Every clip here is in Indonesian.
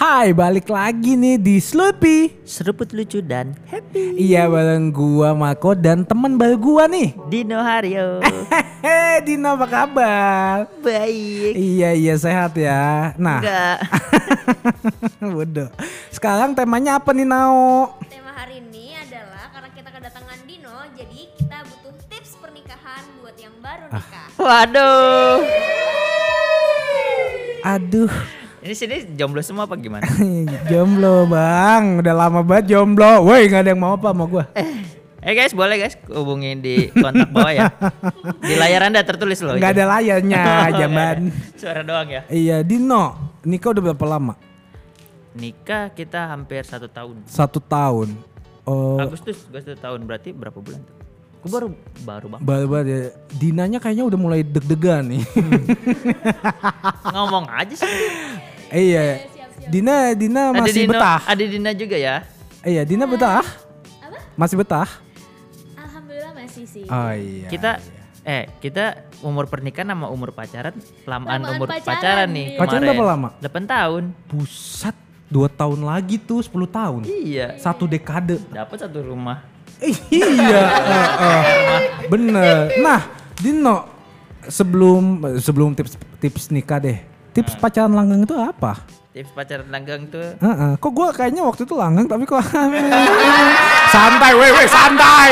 Hai, balik lagi nih di Sloopy. Seruput lucu dan happy. Iya, bareng gua Mako dan teman baru gua nih. Dino Haryo. Hehehe, Dino apa kabar? Baik. Iya, iya sehat ya. Nah, Enggak. bodoh. Sekarang temanya apa nih, Nao? Tema hari ini adalah karena kita kedatangan Dino, jadi kita butuh tips pernikahan buat yang baru nikah. Waduh. Aduh, Ini sini jomblo semua apa gimana? jomblo bang. Udah lama banget jomblo. Woi, nggak ada yang mau apa sama gua. Eh guys, boleh guys hubungin di kontak bawah ya. Di layar Anda tertulis loh. Nggak itu. ada layarnya, Oh, jaman. Suara doang ya. Iya, Dino. Nikah udah berapa lama? Nikah kita hampir satu tahun. Satu tahun. Oh, Agustus, Agustus tahun berarti berapa bulan tuh? Gue baru baru bang. baru banget ya. Dinanya kayaknya udah mulai deg-degan nih. Ngomong aja sih. Iya. Dina, Dina Ada masih Dino, betah. ada Dina juga ya. Iya, Dina betah. Apa? Masih betah. Alhamdulillah masih sih. Oh iya. Kita eh kita umur pernikahan sama umur pacaran lamaan Lamaan umur pacaran pacaran, nih. nih. Pacaran berapa lama? 8 tahun. Pusat dua tahun lagi tuh 10 tahun. Iya. Satu dekade. Dapat satu rumah. iya, eh, eh. bener. Nah, Dino, sebelum sebelum tips tips nikah deh, tips Nah. pacaran langgeng itu apa? Tips pacaran langgang tuh Heeh. Kok gue kayaknya waktu itu langgeng tapi kok santai, weh, weh, santai.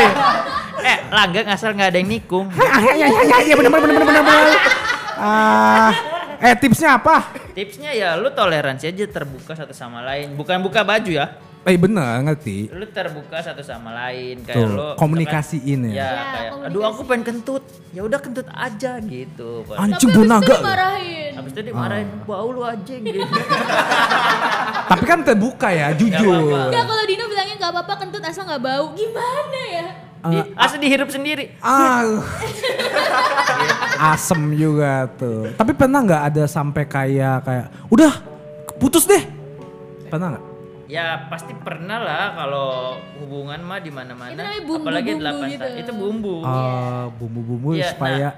eh langgang asal nggak ada yang nikung. Iya, iya, iya, iya, bener, bener, bener, bener, bener. Ah, eh tipsnya apa? Tipsnya ya lu toleransi aja terbuka satu sama lain. Bukan buka baju ya. Eh bener, ngerti. Lu terbuka satu sama lain kayak Tuh, lu komunikasiin ya. Ya, Ya, kayak komunikasi. aduh aku pengen kentut. Ya udah kentut aja gitu. Anjing Tapi habis itu dimarahin. Habis itu dimarahin, bau lu anjing gitu. Tapi kan terbuka ya, jujur. Enggak kalau Dino bilangnya nggak apa-apa kentut asal nggak bau. Gimana ya? Di, asal dihirup sendiri. Ah, asem juga tuh. Tapi pernah nggak ada sampai kayak kayak udah putus deh? Pernah nggak? Ya pasti pernah lah kalau hubungan mah di mana-mana. Bumbu-bumbu Apalagi delapan gitu. tahun. Itu bumbu. Ah, bumbu-bumbu Iya, supaya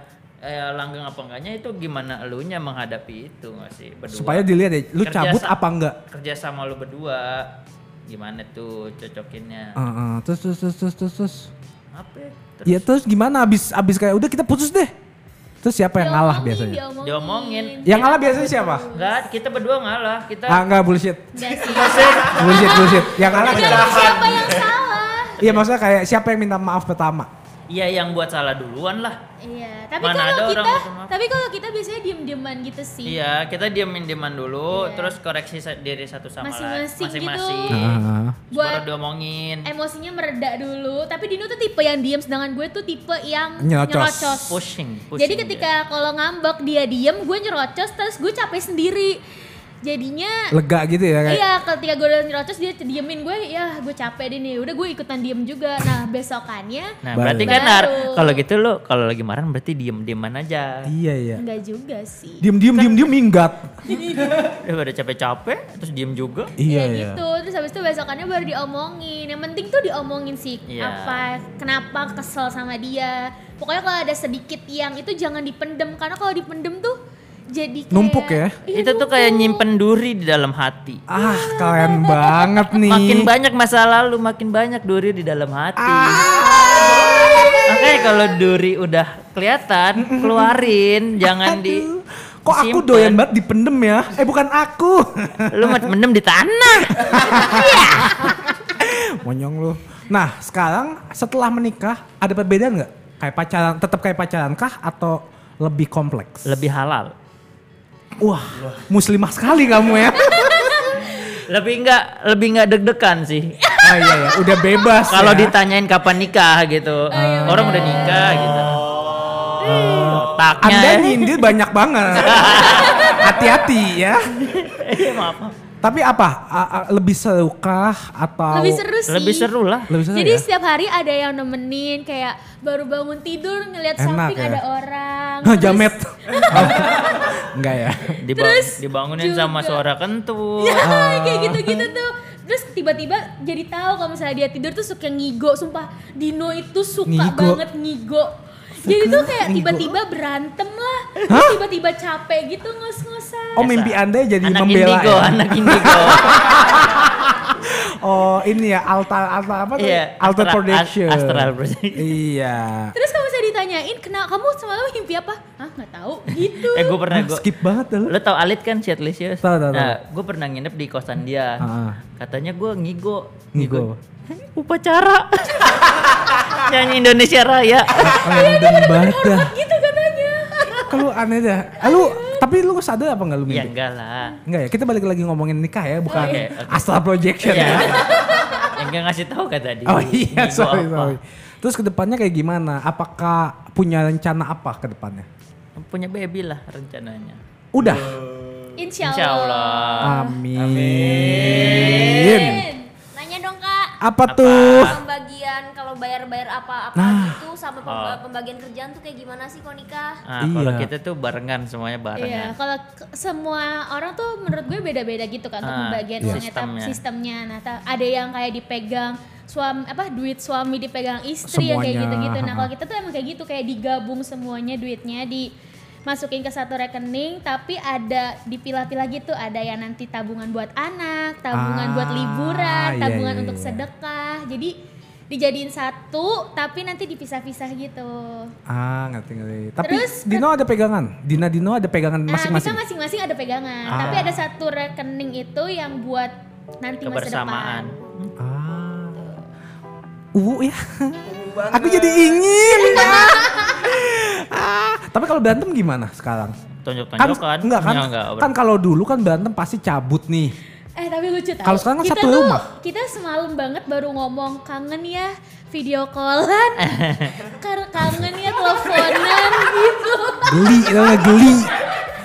nah, eh, langgeng apa enggaknya itu gimana elunya menghadapi itu nggak sih berdua. supaya dilihat deh, lu Kerja cabut apa enggak? Kerja sama lu berdua gimana tuh cocokinnya. Ah, ah, terus terus terus terus terus. terus. Apa? ya? Terus Ya terus gimana abis abis kayak udah kita putus deh. Terus siapa yang ngalah biasanya? Diomongin. Diomongin. Yang ngalah biasanya siapa? Enggak, kita berdua ngalah. Kita Ah enggak bullshit. Enggak sih. Bullshit bullshit. Yang ngalah Tergantung siapa yang salah. Iya maksudnya kayak siapa yang minta maaf pertama? Iya yang buat salah duluan lah. Iya, tapi Mana kalau kita, tapi kalau kita biasanya diem-dieman gitu sih. Iya, kita diemin dieman dulu, Iya. terus koreksi diri satu sama lain. Masing-masing gitu. Masing-masing. Terus Buat- baru diomongin. Emosinya mereda dulu, tapi Dino tuh tipe yang diem, sedangkan gue tuh tipe yang Nyerocos. nyerocos. Pushing, pushing. Jadi ketika kalau ngambek dia diem, gue nyerocos, terus gue capek sendiri. Jadinya Lega gitu ya kayak. Iya, ketika gue udah nyerocos dia diemin gue, ya gue capek deh nih. Udah gue ikutan diem juga. Nah besokannya Nah, Baru. berarti kan kalau gitu lo kalau lagi marah berarti diem-dieman aja. Iya iya. enggak juga sih. Diem diem diem diem minggat. Ya udah capek-capek terus diem juga. Iya ya iya. gitu. Terus habis itu besokannya baru diomongin. Yang penting tuh diomongin sih Iya. apa kenapa kesel sama dia. Pokoknya kalau ada sedikit yang itu jangan dipendem karena kalau dipendem tuh jadi kayak Numpuk ya? Iya, Itu tuh kayak nyimpen duri di dalam hati. Ah keren banget nih. Makin banyak masa lalu, makin banyak duri di dalam hati. Ah. Makanya kalau duri udah kelihatan, keluarin, jangan di Kok aku disimpan. doyan banget dipendem ya? Eh bukan aku. Lu mah mendem di tanah. Monyong lu. Nah sekarang setelah menikah ada perbedaan nggak? Kayak pacaran, tetap kayak pacaran kah atau lebih kompleks? Lebih halal. Wah, muslimah sekali kamu ya. Lebih enggak lebih enggak deg-degan sih. Oh iya ya, udah bebas Kalau ya. ditanyain kapan nikah gitu. Orang udah nikah gitu. Otaknya Anda ya. nyindir banyak banget. Hati-hati ya. Iya, maaf. Tapi apa? A- a- lebih seru kah atau lebih seru sih. Lebih seru lah. Lebih seru Jadi ya? setiap hari ada yang nemenin kayak baru bangun tidur ngeliat Enak samping ya? ada orang. Terus- Jamet. Oh, Enggak ya. Diba- Terus dibangunin sama juga- suara kentut. Ya, kayak gitu-gitu tuh. Terus tiba-tiba jadi tahu kalau misalnya dia tidur tuh suka ngigo, sumpah Dino itu suka Ngigo. banget ngigo. Jadi tuh kayak tiba-tiba berantem lah, tiba-tiba capek gitu ngos-ngosan. Oh mimpi anda jadi anak membela indigo, ya? anak indigo. Oh ini ya alta alta apa tuh? Iya, Alta projection. As- astral projection. Iya. Terus kalau saya ditanyain, kenapa kamu semalam mimpi apa? Hah nggak tahu gitu. eh gue pernah Ah, gue skip banget lu. Lo tau Alit kan Shitlicious? Tahu, tahu, Nah, gue pernah nginep di kosan dia. Ah. Katanya gue ngigo. Ngigo. Upacara. Nyanyi Indonesia Raya. Random banget dah. gitu katanya. Kalau aneh dah. Ah, Lu tapi lu sadar apa enggak lu ya mimpi? enggak lah. Enggak ya, kita balik lagi ngomongin nikah ya, bukan Oke, oke. astral projection Iya. ya. Yang enggak ngasih tahu kan tadi. Oh iya, sorry, apa. sorry. Terus ke depannya kayak gimana? Apakah punya rencana apa ke depannya? Punya baby lah rencananya. Udah. Insya Insya Allah. Allah. Amin. Nanya dong kak, Apa tuh? Pembagian kalau bayar-bayar apa-apa Nah. gitu sama pem- pembagian kerjaan tuh kayak gimana sih kok nikah? Nah, kalau Iya. kita tuh barengan semuanya Iya, barengan. kalau ke- semua orang tuh menurut gue beda-beda gitu kan untuk Ah, pembagian iya. Sistemnya. sistemnya. Nah, ada yang kayak dipegang suami apa duit suami dipegang istri yang kayak gitu-gitu. Nah, kalau kita tuh emang kayak gitu kayak digabung semuanya duitnya dimasukin ke satu rekening tapi ada dipilah-pilah gitu ada yang nanti tabungan buat anak tabungan buat Ah, liburan iya, tabungan iya, untuk iya. sedekah jadi dijadiin satu tapi nanti dipisah-pisah gitu Ah, ngerti ngerti. Tapi Terus, Dino ada pegangan. Dina Dino ada pegangan Nah, masing-masing. kita masing-masing ada pegangan, Ah. tapi ada satu rekening itu yang buat nanti masa Kebersamaan. depan. Ah. Uwu ya. Aku jadi ingin. ah, tapi kalau berantem gimana sekarang? Kan Tonjok-tonjokan. enggak kan? Ya, enggak, kan kalau dulu kan berantem pasti cabut nih. Eh tapi lucu tau. Kalau sekarang kan kita satu tuh, rumah. Kita semalam banget baru ngomong kangen ya video callan, kangen ya teleponan gitu. Geli, tau nggak? geli.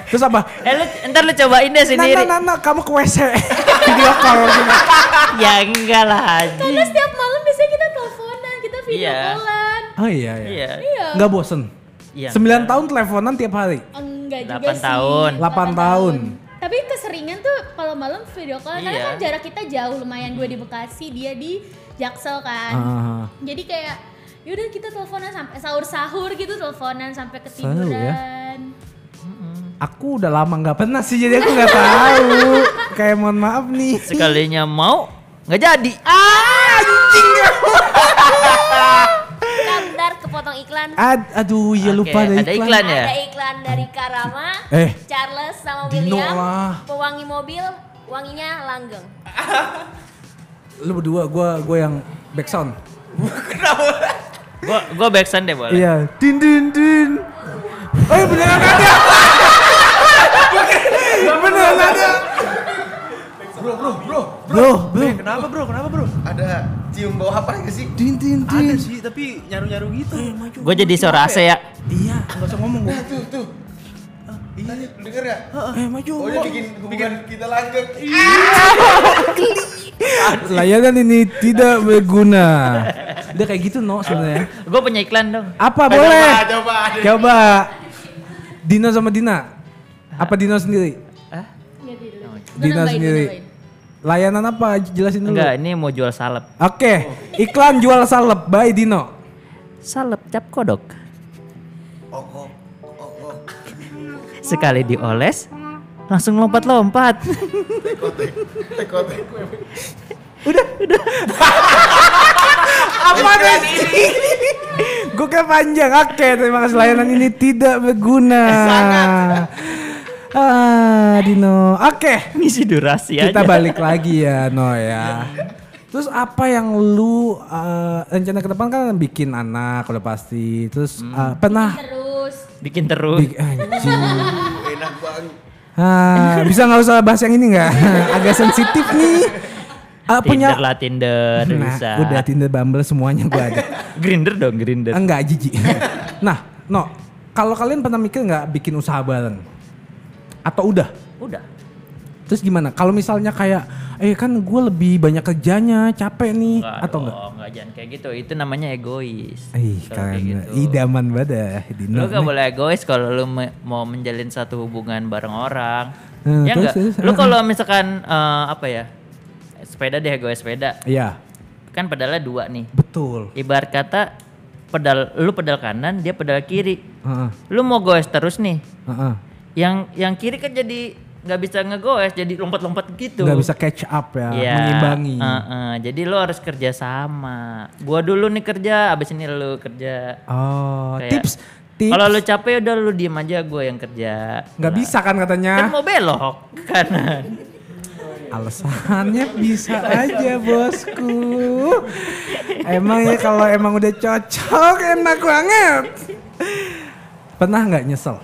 Terus apa? Eh lu, ntar lu cobain deh Nah, sendiri. nah, nah, nah, kamu ke WC. Video call. ya enggak lah Haji. Karena setiap malam biasanya kita teleponan, kita video Iya. callan. Oh iya, iya. Iya. Iya. Nggak bosen? Iya. 9 tahun teleponan tiap hari? Enggak juga Delapan sih. tahun. 8 tahun. Tapi keseringan tuh kalau malam video call karena Iya. kan jarak kita jauh lumayan gue di Bekasi, dia di Jaksel kan. Ah, Jadi kayak yaudah kita teleponan sampai sahur-sahur gitu teleponan sampai ya. ketiduran. Aku udah lama nggak pernah sih, jadi aku nggak tahu. Kayak mohon maaf nih. Sekalinya mau nggak jadi. Ah, anjing ya. Kepotong iklan. Ad- aduh, ya Oke, lupa ada ada iklan. iklan ya? Ada iklan dari Karama, Eh. Charles sama Dino William, lah. pewangi mobil, wanginya langgeng. Lu berdua, gua gua yang back sound. Gua gua backsound deh boleh. Iya, din din din. Oh, iya, beneran ada. beneran ada. Bro, bro, bro. Bro, bro. Eh, kenapa bro? Kenapa bro? Ada cium bau apa gak sih? Din din Ada din. sih, tapi nyaru-nyaru gitu. Gua jadi suara AC ya. Iya, nggak usah ngomong gua. tuh, tuh. Iya, denger ya? Eh, maju. Oh, dia bikin hubungan kita langgeng. Layanan ini tidak berguna. Udah kayak gitu no sebenarnya. Gua punya iklan dong. Apa boleh? Coba, coba. Coba. Dino sama Dina. Apa Dino sendiri? Hah? Iya, dulu. Gue Dina gue sendiri. Layanan apa? Jelasin dulu. Enggak, ini mau jual salep. Oke, iklan jual salep by Dino. Salep cap kodok. Oh, oh. Sekali dioles, langsung lompat-lompat. Teko, teko. Apa sih? Gue kayak panjang. Oke, terima kasih layanan ini tidak berguna. Ah, Dino. Oke, Ngisi durasi kita aja. balik lagi ya, No ya. Terus apa yang lu eh, rencana ke depan kan bikin anak udah pasti. Terus eh, pernah Terus Bikin terus. Big anjing. Enak banget. Ah, bisa nggak usah bahas yang ini nggak? Agak sensitif nih. Ah, punya Tinder lah Tinder nah, bisa. udah Tinder Bumble semuanya gua ada. Grinder dong, Grinder. Enggak jijik. nah, no. Kalau kalian pernah mikir nggak bikin usaha bareng? Atau udah? Udah. Terus gimana? Kalau misalnya kayak, eh kan gue lebih banyak kerjanya, capek nih, Enggak atau enggak? dong, enggak jangan kayak gitu. Itu namanya egois. Ih, kalian gitu. idaman banget ya, Dino. Lu gak boleh egois kalau lu me- mau menjalin satu hubungan bareng orang. Hmm, ya terus, enggak? terus, Lu kalau misalkan eh, apa ya? Sepeda deh egois sepeda. Iya, Kan pedalnya dua nih. betul. Ibarat kata pedal lu pedal kanan, dia pedal kiri. Heeh, Lu mau goes terus nih. heeh. Yang yang kiri kan jadi nggak bisa ngegoes, jadi lompat-lompat gitu. Nggak bisa catch up ya, Iya, mengimbangi. heeh. jadi lu harus kerja sama. Gua dulu nih kerja, abis ini lu kerja. Oh, Kayak- tips tips. Kalau lu capek udah lu diem aja gua yang kerja. nggak bisa kan Kan katanya? mau belok ke kanan. Alasannya bisa aja bosku. Emang ya kalau emang udah cocok enak banget. Pernah nggak nyesel?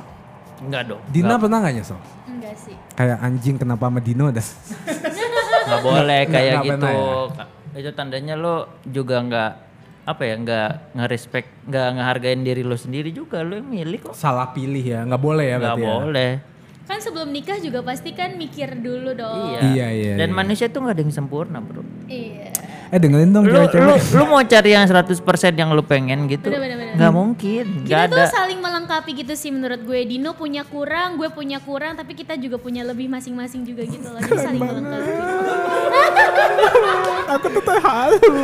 Enggak dong. Dina pernah nggak nyesel? Enggak sih. Kayak anjing kenapa sama Dino dah? nggak boleh kayak nggak gitu. pernah Itu tandanya lo juga nggak apa ya nggak nge-respect nggak ngehargain diri lo sendiri juga lo yang milih kok Salah pilih ya, nggak boleh ya nggak berarti ya? boleh Kan sebelum nikah juga pasti kan mikir dulu dong. iya. Iya, iya, dan iya. manusia tuh nggak ada yang sempurna bro Iya. Eh dengerin dong lu lu cewek-cewek. lu mau cari yang 100% yang lu pengen gitu Bener, bener, bener. nggak mungkin Kita ada tuh saling melengkapi gitu sih menurut gue. Dino punya kurang, gue punya kurang, tapi kita juga punya lebih masing-masing juga gitu loh. Jadi saling melengkapi. Aku tuh terharu.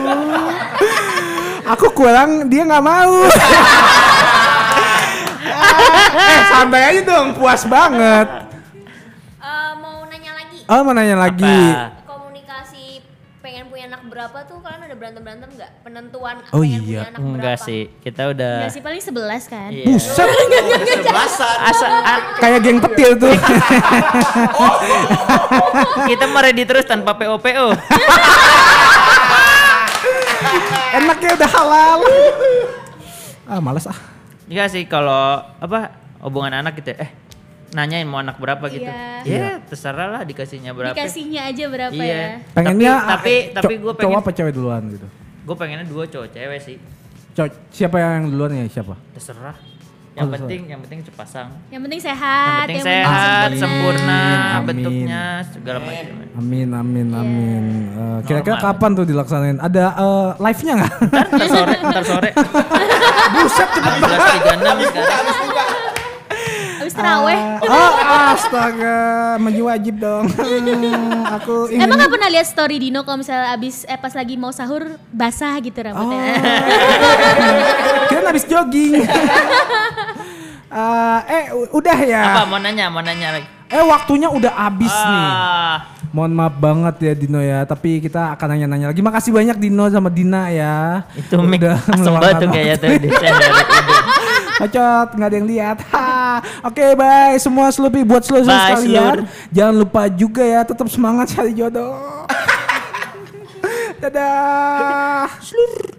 Aku kurang, dia nggak mau. eh santai aja dong, puas banget. Eh, mau nanya lagi. Oh mau nanya lagi. Apa? Berapa tuh kalian ada berantem-berantem nggak? Penentuan Oh pengen iya. punya anak berapa? enggak sih kita udah Enggak sih paling 11 kan. iya. Buset, Asa, a- kayak geng petil tuh. kita mau ready terus tanpa PO-PO Enaknya udah halal. Ah males ah. Enggak sih kalau apa hubungan anak gitu ya, eh nanyain mau anak berapa gitu. Iya. Ya terserah lah dikasihnya berapa. Dikasihnya aja berapa Iya. ya. Pengennya tapi eh, tapi, co- gue cowok pengen apa cewek duluan gitu. gue pengennya dua cowok cewek sih. Cowok siapa yang duluan ya siapa? Terserah. Oh, Yang terserah. penting yang penting sepasang. Yang penting Yang sehat. penting yang sehat, Amin. sempurna Amin. bentuknya segala macam. Amin amin amin. Eh, Kira-kira Normal. kapan tuh dilaksanain? Ada eh, live-nya nggak? Ntar sore, ntar sore. Buset cepet banget. sekarang. Teraweh. Oh astaga, maju wajib dong. Hmm, Aku ingin. Emang gak pernah lihat story Dino kalau misalnya abis eh, pas lagi mau sahur basah gitu rambutnya. Kirain habis jogging. Eh, eh udah ya. Apa mau nanya, mau nanya lagi. Eh waktunya udah habis nih. Ah, Mohon maaf banget ya Dino ya, tapi kita akan nanya-nanya lagi. Makasih banyak Dino sama Dina ya. itu Udah asem banget tuh kayaknya tuh Bacot, nggak ada yang lihat. Ha. Oke, bye semua Slupi buat seluruh sekalian. Jangan lupa juga ya, tetap semangat cari jodoh. Dadah. Slur.